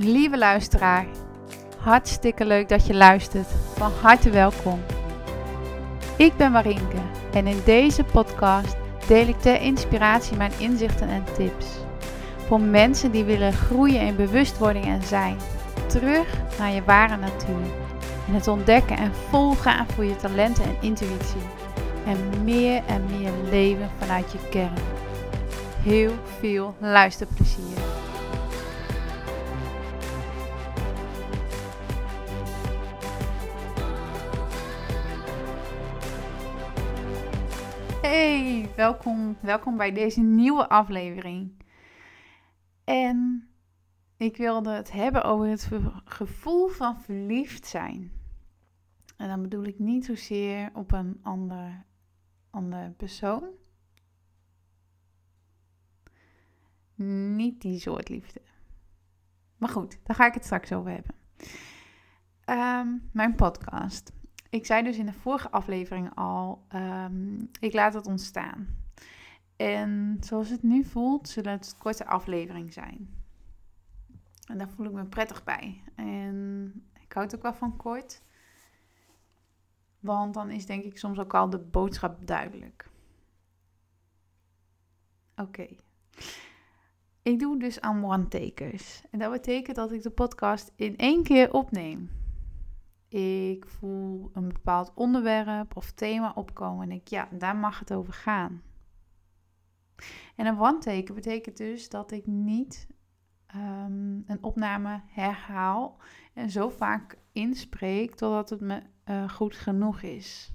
Lieve luisteraar, hartstikke leuk dat je luistert. Van harte welkom. Ik ben Marinke en in deze podcast deel ik ter inspiratie mijn inzichten en tips. Voor mensen die willen groeien in bewustwording en zijn. Terug naar je ware natuur. En het ontdekken en volgaan voor je talenten en intuïtie. En meer en meer leven vanuit je kern. Heel veel luisterplezier. Welkom, welkom bij deze nieuwe aflevering. En ik wilde het hebben over het gevoel van verliefd zijn. En dan bedoel ik niet zozeer op een ander, ander persoon. Niet die soort liefde. Maar goed, daar ga ik het straks over hebben. Ehm, mijn podcast. Ik zei dus in de vorige aflevering al, um, ik laat het ontstaan. En zoals het nu voelt, zullen het korte aflevering zijn. En daar voel ik me prettig bij. En ik houd ook wel van kort. Want dan is denk ik soms ook al de boodschap duidelijk. Oké. Ik doe dus aan one-takers. En dat betekent dat ik de podcast in één keer opneem. Ik voel een bepaald onderwerp of thema opkomen en ik, ja, daar mag het over gaan. En een one-taker betekent dus dat ik niet um, een opname herhaal en zo vaak inspreek totdat het me uh, goed genoeg is.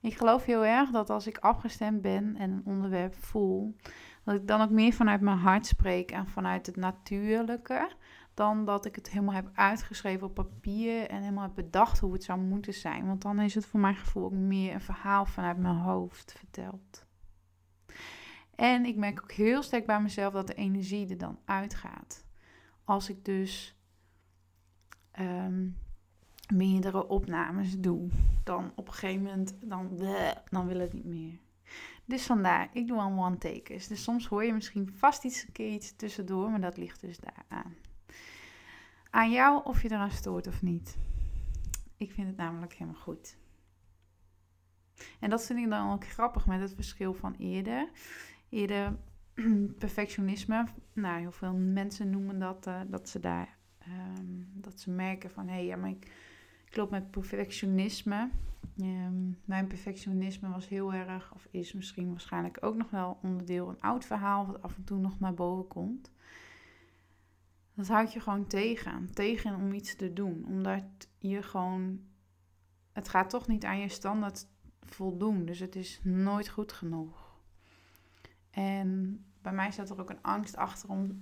Ik geloof heel erg dat als ik afgestemd ben en een onderwerp voel, dat ik dan ook meer vanuit mijn hart spreek en vanuit het natuurlijke, dan dat ik het helemaal heb uitgeschreven op papier en helemaal heb bedacht hoe het zou moeten zijn. Want dan is het voor mijn gevoel ook meer een verhaal vanuit mijn hoofd verteld. En ik merk ook heel sterk bij mezelf dat de energie er dan uitgaat. Als ik dus ehm, meerdere opnames doe, dan op een gegeven moment, dan, dan wil het niet meer. Dus vandaar, ik doe al one-takers. Dus soms hoor je misschien vast iets, een iets tussendoor, maar dat ligt dus daaraan. Aan jou of je eraan stoort of niet. Ik vind het namelijk helemaal goed. En dat vind ik dan ook grappig met het verschil van eerder. Eerder perfectionisme. Nou, heel veel mensen noemen dat uh, dat ze daar um, dat ze merken van hé, hey, ja, maar ik, ik loop met perfectionisme. Um, mijn perfectionisme was heel erg, of is misschien waarschijnlijk ook nog wel onderdeel, een oud verhaal wat af en toe nog naar boven komt. Dat houdt je gewoon tegen. Tegen om iets te doen. Omdat je gewoon. Het gaat toch niet aan je standaard voldoen. Dus het is nooit goed genoeg. En bij mij staat er ook een angst achter om,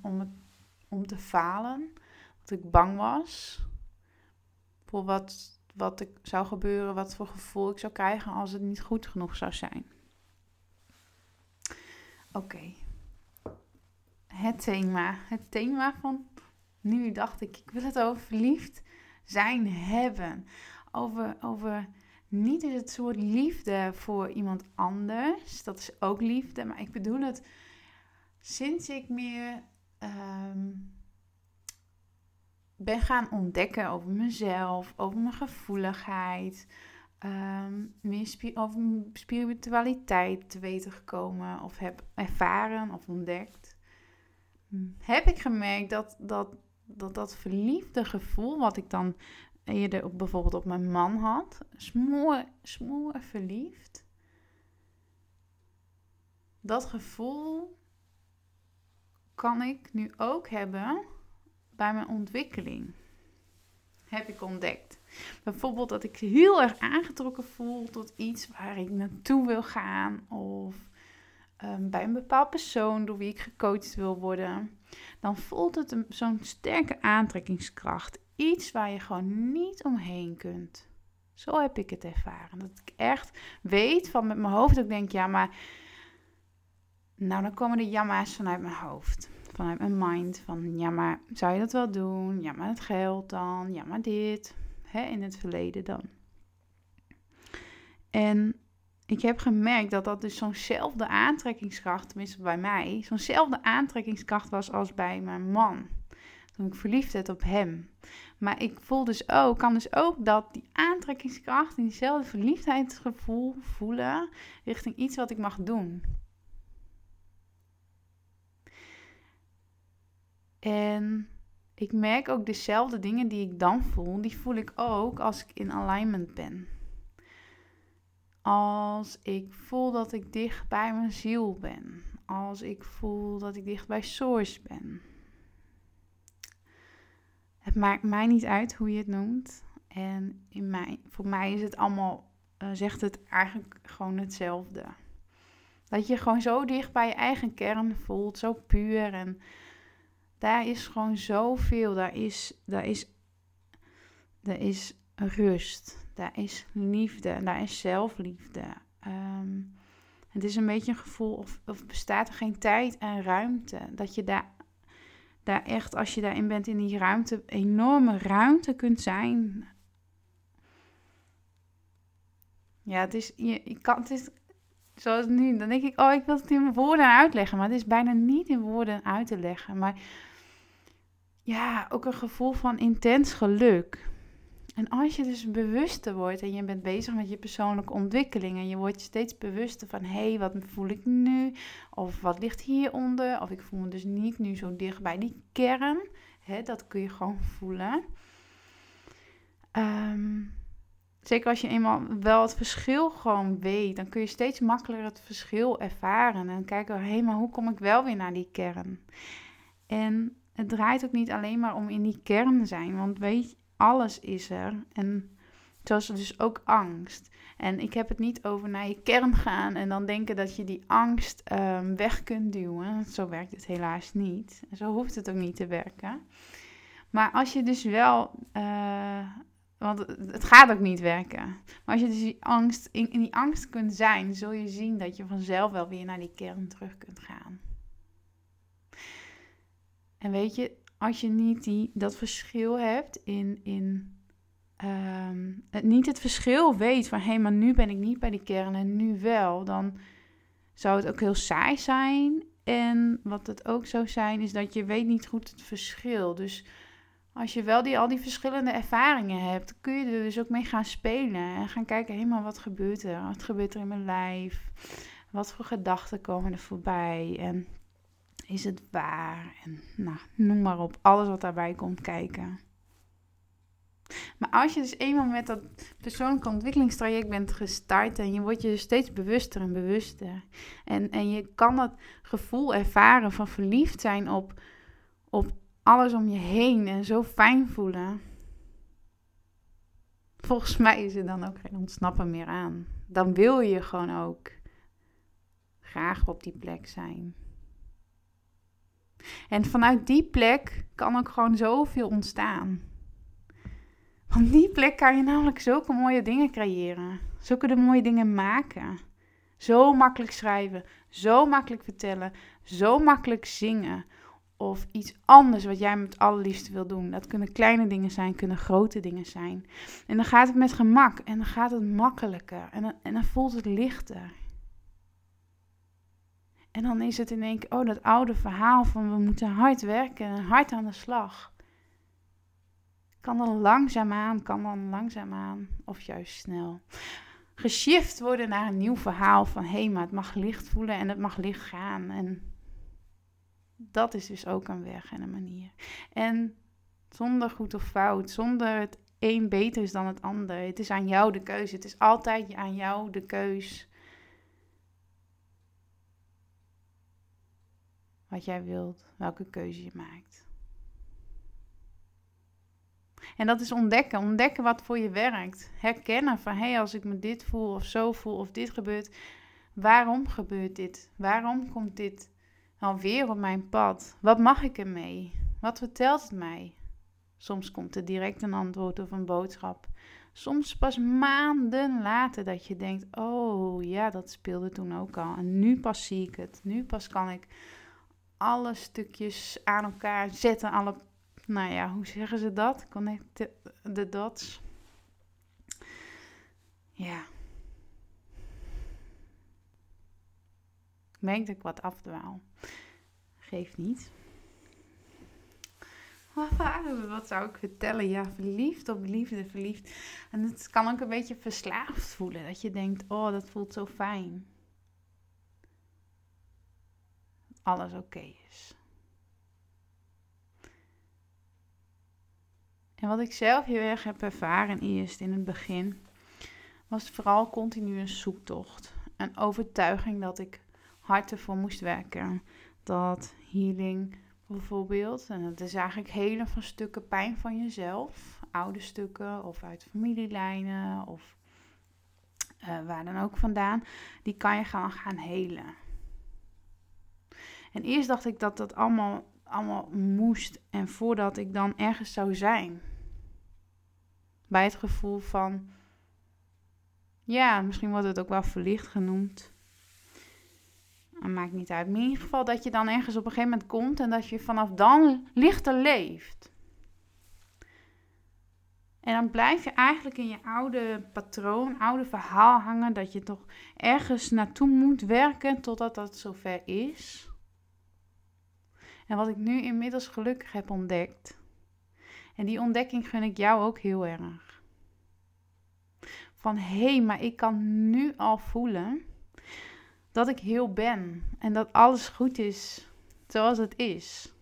om, te falen. Dat ik bang was wat, wat ik zou gebeuren, wat voor gevoel ik zou krijgen als het niet goed genoeg zou zijn. Oké. Het thema. Het thema van nu dacht ik, ik wil het over verliefd zijn hebben. Over, over niet het soort liefde voor iemand anders. Dat is ook liefde. Maar ik bedoel het sinds ik meer ehm, ben gaan ontdekken over mezelf, over mijn gevoeligheid. Um, meer over spiritualiteit te weten gekomen of heb ervaren of ontdekt. Heb ik gemerkt dat, dat dat, dat verliefde gevoel wat ik dan eerder op, bijvoorbeeld op mijn man had, smoor, smoor verliefd, dat gevoel kan ik nu ook hebben bij mijn ontwikkeling. Heb ik ontdekt. Bijvoorbeeld dat ik heel erg aangetrokken voel tot iets waar ik naartoe wil gaan. Of um, bij een bepaald persoon door wie ik gecoacht wil worden dan voelt het zo'n sterke aantrekkingskracht. Iets waar je gewoon niet omheen kunt. Zo heb ik het ervaren. Dat ik echt weet van met mijn hoofd. Dat ik denk, ja, maar. Nou, dan komen de jammer's vanuit mijn hoofd. Vanuit mijn mind. Van ja, maar zou je dat wel doen? Ja, maar het geld dan. Ja, maar dit. Hè, in het verleden dan. En ik heb gemerkt dat dat dus zo'nzelfde aantrekkingskracht, tenminste bij mij, zo'nzelfde aantrekkingskracht was als bij mijn man. toen ik verliefd werd op hem. Maar ik voel dus ook, kan dus ook dat die aantrekkingskracht en diezelfde verliefdheidsgevoel voelen richting iets wat ik mag doen. En ik merk ook dezelfde dingen die ik dan voel, die voel ik ook als ik in alignment ben. Als ik voel dat ik dicht bij mijn ziel ben. Als ik voel dat ik dicht bij Source ben. Het maakt mij niet uit hoe je het noemt. En in mij, voor mij is het allemaal, uh, zegt het eigenlijk gewoon hetzelfde. Dat je gewoon zo dicht bij je eigen kern voelt, zo puur. En daar is gewoon zoveel. Daar is, daar is, daar is rust. Daar is liefde. Daar is zelfliefde. Ehm, het is een beetje een gevoel of, of bestaat er geen tijd en ruimte. Dat je daar daar echt, als je daarin bent in die ruimte, enorme ruimte kunt zijn. Ja, het is, je, je kan, het is zoals nu, dan denk ik, oh, ik wil het in woorden uitleggen, maar het is bijna niet in woorden uit te leggen. Maar ja, ook een gevoel van intens geluk. En als je dus bewuster wordt en je bent bezig met je persoonlijke ontwikkeling en je wordt steeds bewuster van hé, hey, wat voel ik nu? Of wat ligt hieronder? Of ik voel me dus niet nu zo dicht bij die kern. Hè, dat kun je gewoon voelen. Ehm, zeker als je eenmaal wel het verschil gewoon weet, dan kun je steeds makkelijker het verschil ervaren en kijken, hé, hey, maar hoe kom ik wel weer naar die kern? En het draait ook niet alleen maar om in die kern zijn, want weet alles is er. En zoals dus ook angst. En ik heb het niet over naar je kern gaan en dan denken dat je die angst um, weg kunt duwen. Zo werkt het helaas niet. Zo hoeft het ook niet te werken. Maar als je dus wel, uh, want het gaat ook niet werken. Maar als je dus die angst, in, in die angst kunt zijn, zul je zien dat je vanzelf wel weer naar die kern terug kunt gaan. En weet je, als je niet die, dat verschil hebt in, in ehm, niet het verschil weet van hé, maar nu ben ik niet bij die kern en nu wel, dan zou het ook heel saai zijn. En wat het ook zou zijn, is dat je weet niet goed het verschil. Dus als je wel die, al die verschillende ervaringen hebt, kun je er dus ook mee gaan spelen. En gaan kijken, helemaal wat gebeurt er? Wat gebeurt er in mijn lijf? Wat voor gedachten komen er voorbij? En is het waar? En nou, noem maar op, alles wat daarbij komt kijken. Maar als je dus eenmaal met dat persoonlijke ontwikkelingstraject bent gestart en je wordt je dus steeds bewuster en bewuster. En, en je kan dat gevoel ervaren van verliefd zijn op, op alles om je heen en zo fijn voelen. Volgens mij is er dan ook geen ontsnappen meer aan. Dan wil je gewoon ook graag op die plek zijn. En vanuit die plek kan ook gewoon zoveel ontstaan. Van die plek kan je namelijk zulke mooie dingen creëren. Zulke mooie dingen maken. Zo makkelijk schrijven, zo makkelijk vertellen, zo makkelijk zingen. Of iets anders wat jij met allerliefste wil doen. Dat kunnen kleine dingen zijn, kunnen grote dingen zijn. En dan gaat het met gemak en dan gaat het makkelijker en en dan voelt het lichter. En dan is het in één keer, oh, dat oude verhaal van we moeten hard werken en hard aan de slag. Kan dan langzaamaan, kan dan langzaamaan of juist snel. Geshift worden naar een nieuw verhaal van hé, hey, maar het mag licht voelen en het mag licht gaan. En dat is dus ook een weg en een manier. En zonder goed of fout, zonder het een beter is dan het ander. Het is aan jou de keuze. Het is altijd aan jou de keus wat jij wilt, welke keuze je maakt. En dat is ontdekken. Ontdekken wat voor je werkt. Herkennen van hé, hey, als ik me dit voel of zo voel of dit gebeurt, waarom gebeurt dit? Waarom komt dit alweer op mijn pad? Wat mag ik ermee? Wat vertelt het mij? Soms komt er direct een antwoord of een boodschap. Soms pas maanden later dat je denkt: Oh ja, dat speelde toen ook al. En nu pas zie ik het. Nu pas kan ik alle stukjes aan elkaar zetten. Alle, nou ja, hoe zeggen ze dat? Connect de dots. Ja. Ik merk dat ik wat afdwaal. Geeft niet. wat zou ik vertellen? Ja, verliefd op liefde, verliefd. En het kan ook een beetje verslaafd voelen. Dat je denkt, oh, dat voelt zo fijn. Dat alles oké is. En wat ik zelf heel erg heb ervaren eerst in het begin, was vooral continu een zoektocht. Een overtuiging dat ik hard ervoor moest werken. Dat healing bijvoorbeeld, en dat is eigenlijk hele van stukken pijn van jezelf, oude stukken of uit familielijnen of uh, waar dan ook vandaan, die kan je gaan gaan helen. En eerst dacht ik dat dat allemaal, allemaal moest en voordat ik dan ergens zou zijn. Bij het gevoel van, ja, misschien wordt het ook wel verlicht genoemd. Dat maakt niet uit. Maar in ieder geval dat je dan ergens op een gegeven moment komt en dat je vanaf dan lichter leeft. En dan blijf je eigenlijk in je oude patroon, oude verhaal hangen, dat je toch ergens naartoe moet werken totdat dat zover is. En wat ik nu inmiddels gelukkig heb ontdekt. En die ontdekking gun ik jou ook heel erg. Van hé, maar ik kan nu al voelen dat ik heel ben en dat alles goed is zoals het is.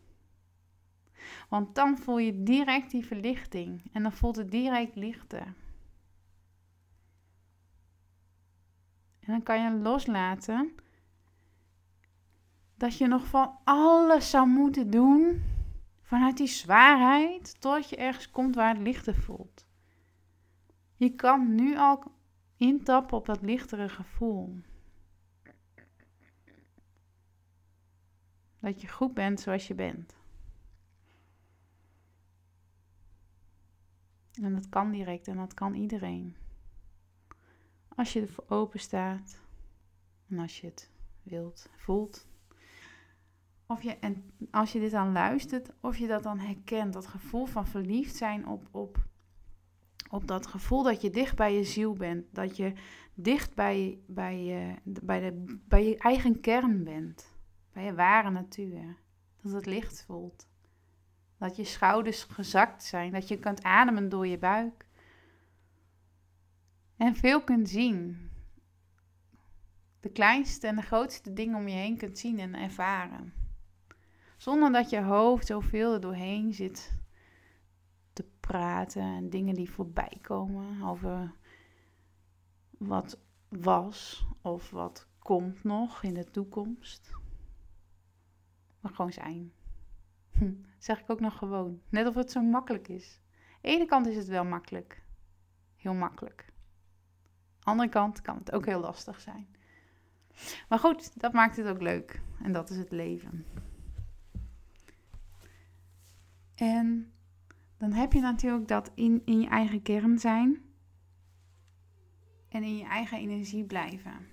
Want dan voel je direct die verlichting en dan voelt het direct lichter. En dan kan je loslaten dat je nog van alles zou moeten doen vanuit die zwaarheid tot je ergens komt waar het lichter voelt. Je kan nu al intappen op dat lichtere gevoel. Dat je goed bent zoals je bent. En dat kan direct en dat kan iedereen. Als je ervoor open staat en als je het wilt, voelt. Of je, en als je dit dan luistert, of je dat dan herkent, dat gevoel van verliefd zijn op, op, op dat gevoel dat je dicht bij je ziel bent. Dat je dicht bij, bij, je, bij, de, bij je eigen kern bent bij je ware natuur. Dat het licht voelt. Dat je schouders gezakt zijn. Dat je kunt ademen door je buik. En veel kunt zien. De kleinste en de grootste dingen om je heen kunt zien en ervaren. Zonder dat je hoofd zoveel er doorheen zit te praten en dingen die voorbij komen over wat was of wat komt nog in de toekomst maar gewoon zijn. Zeg ik ook nog gewoon. Net of het zo makkelijk is. Aan de ene kant is het wel makkelijk. Heel makkelijk. Aan de andere kant kan het ook heel lastig zijn. Maar goed, dat maakt het ook leuk. En dat is het leven. En dan heb je natuurlijk dat in, in je eigen kern zijn. En in je eigen energie blijven.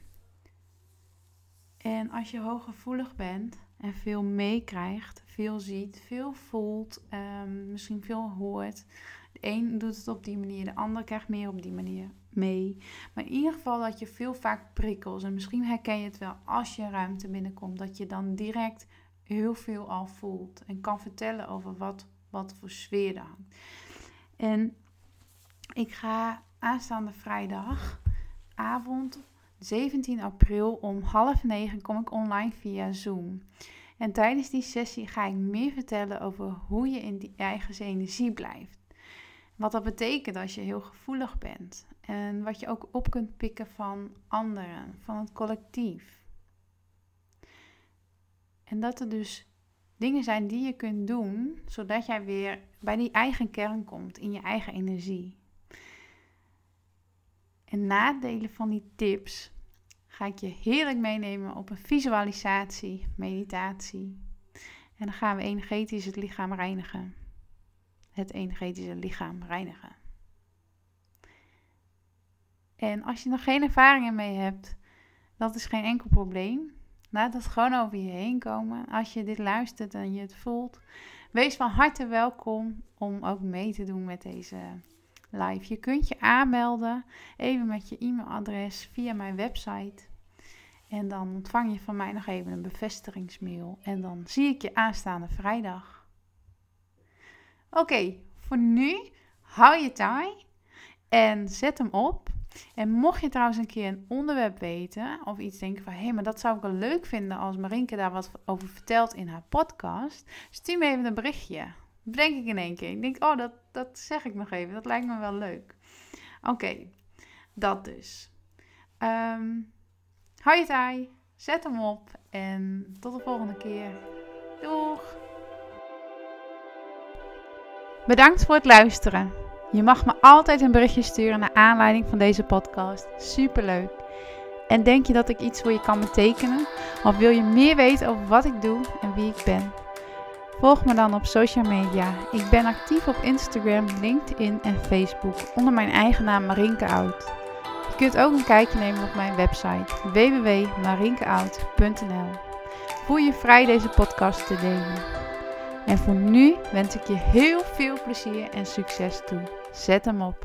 En als je hooggevoelig bent, en veel meekrijgt, veel ziet, veel voelt, um, misschien veel hoort. De een doet het op die manier, de ander krijgt meer op die manier mee. Maar in ieder geval dat je veel vaak prikkels, en misschien herken je het wel als je ruimte binnenkomt, dat je dan direct heel veel al voelt en kan vertellen over wat, wat voor sfeer er hangt. En ik ga aanstaande vrijdagavond 17 april om half negen kom ik online via Zoom. En tijdens die sessie ga ik meer vertellen over hoe je in die eigen energie blijft. Wat dat betekent als je heel gevoelig bent. En wat je ook op kunt pikken van anderen, van het collectief. En dat er dus dingen zijn die je kunt doen, zodat jij weer bij die eigen kern komt, in je eigen energie. En nadelen van die tips ga ik je heerlijk meenemen op een visualisatie, meditatie. En dan gaan we energetisch het lichaam reinigen. Het energetische lichaam reinigen. En als je nog geen ervaringen mee hebt, dat is geen enkel probleem. Laat het gewoon over je heen komen. Als je dit luistert en je het voelt, wees van harte welkom om ook mee te doen met deze live. Je kunt je aanmelden even met je e-mailadres via mijn website. En dan ontvang je van mij nog even een bevestigingsmail. En dan zie ik je aanstaande vrijdag. Oké, voor nu hou je taai en zet hem op. En mocht je trouwens een keer een onderwerp weten of iets denken van hé, hey, maar dat zou ik wel leuk vinden als Marinke daar wat over vertelt in haar podcast, stuur me even een berichtje. Bedenk ik in één keer. Ik denk, oh, dat, dat zeg ik nog even. Dat lijkt me wel leuk. Oké, dat dus. Um, hou je taai, zet hem op en tot de volgende keer. Doeg! Bedankt voor het luisteren. Je mag me altijd een berichtje sturen naar aanleiding van deze podcast. Superleuk. En denk je dat ik iets voor je kan betekenen? Of wil je meer weten over wat ik doe en wie ik ben? Volg me dan op social media. Ik ben actief op Instagram, LinkedIn en Facebook onder mijn eigen naam Marinke Oud. Je kunt ook een kijkje nemen op mijn website www.marinkeout.nl. Voel je vrij deze podcast te delen. En voor nu wens ik je heel veel plezier en succes toe. Zet hem op.